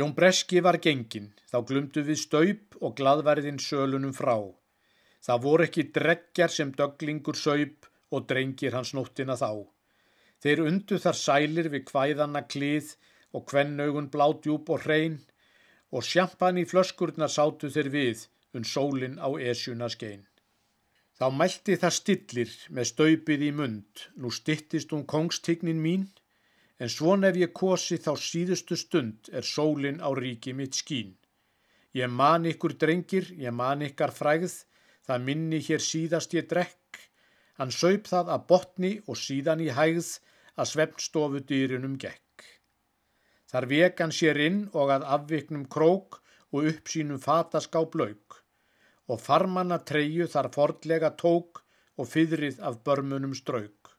Jón Breski var gengin, þá glumdu við staup og gladverðin sölunum frá. Það voru ekki dreggjar sem döglingur saup og drengir hans nóttina þá. Þeir undu þar sælir við kvæðanna klið og kvennaugun bládjúb og hrein og sjampan í flöskurnar sátu þeir við unn sólin á esjuna skein. Þá mælti það stillir með staupið í mund, nú stittist hún kongstignin mín, en svon ef ég kosi þá síðustu stund er sólin á ríki mitt skín. Ég man ykkur drengir, ég man ykkar fræð, það minni hér síðast ég drekk, hann saup það að botni og síðan í hægð að svefnstofu dýrinum gekk. Þar vekan sér inn og að afviknum krók og upp sínum fataskáp lauk og farmanna treyju þar fordlega tók og fyrrið af börmunum strauk.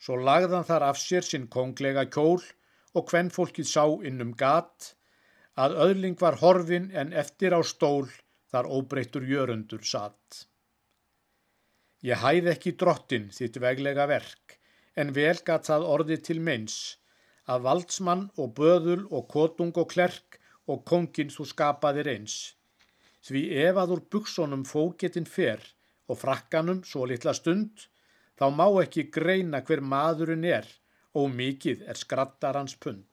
Svo lagðan þar af sér sinn konglega kjól og hvenn fólkið sá innum gat, að öðling var horfin en eftir á stól þar óbreyttur jörundur satt. Ég hæð ekki drottin þitt veglega verk, en vel gatt það orði til meins, að valdsmann og böðul og kotung og klerk og kongin þú skapaðir eins. Því ef að úr buksonum fógetinn fer og frakkanum svo litla stund, þá má ekki greina hver maðurinn er og mikið er skrattar hans pund.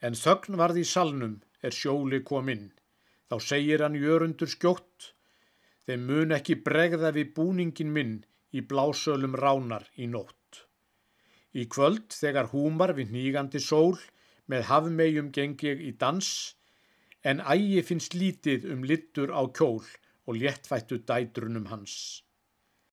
En þögn varð í salnum er sjóli kominn, þá segir hann jörundur skjótt, þeim mun ekki bregða við búningin minn í blásölum ránar í nótt. Í kvöld þegar húmar við nýgandi sól með hafmegjum geng ég í dans, en ægi finnst lítið um littur á kjól og léttfættu dætrunum hans.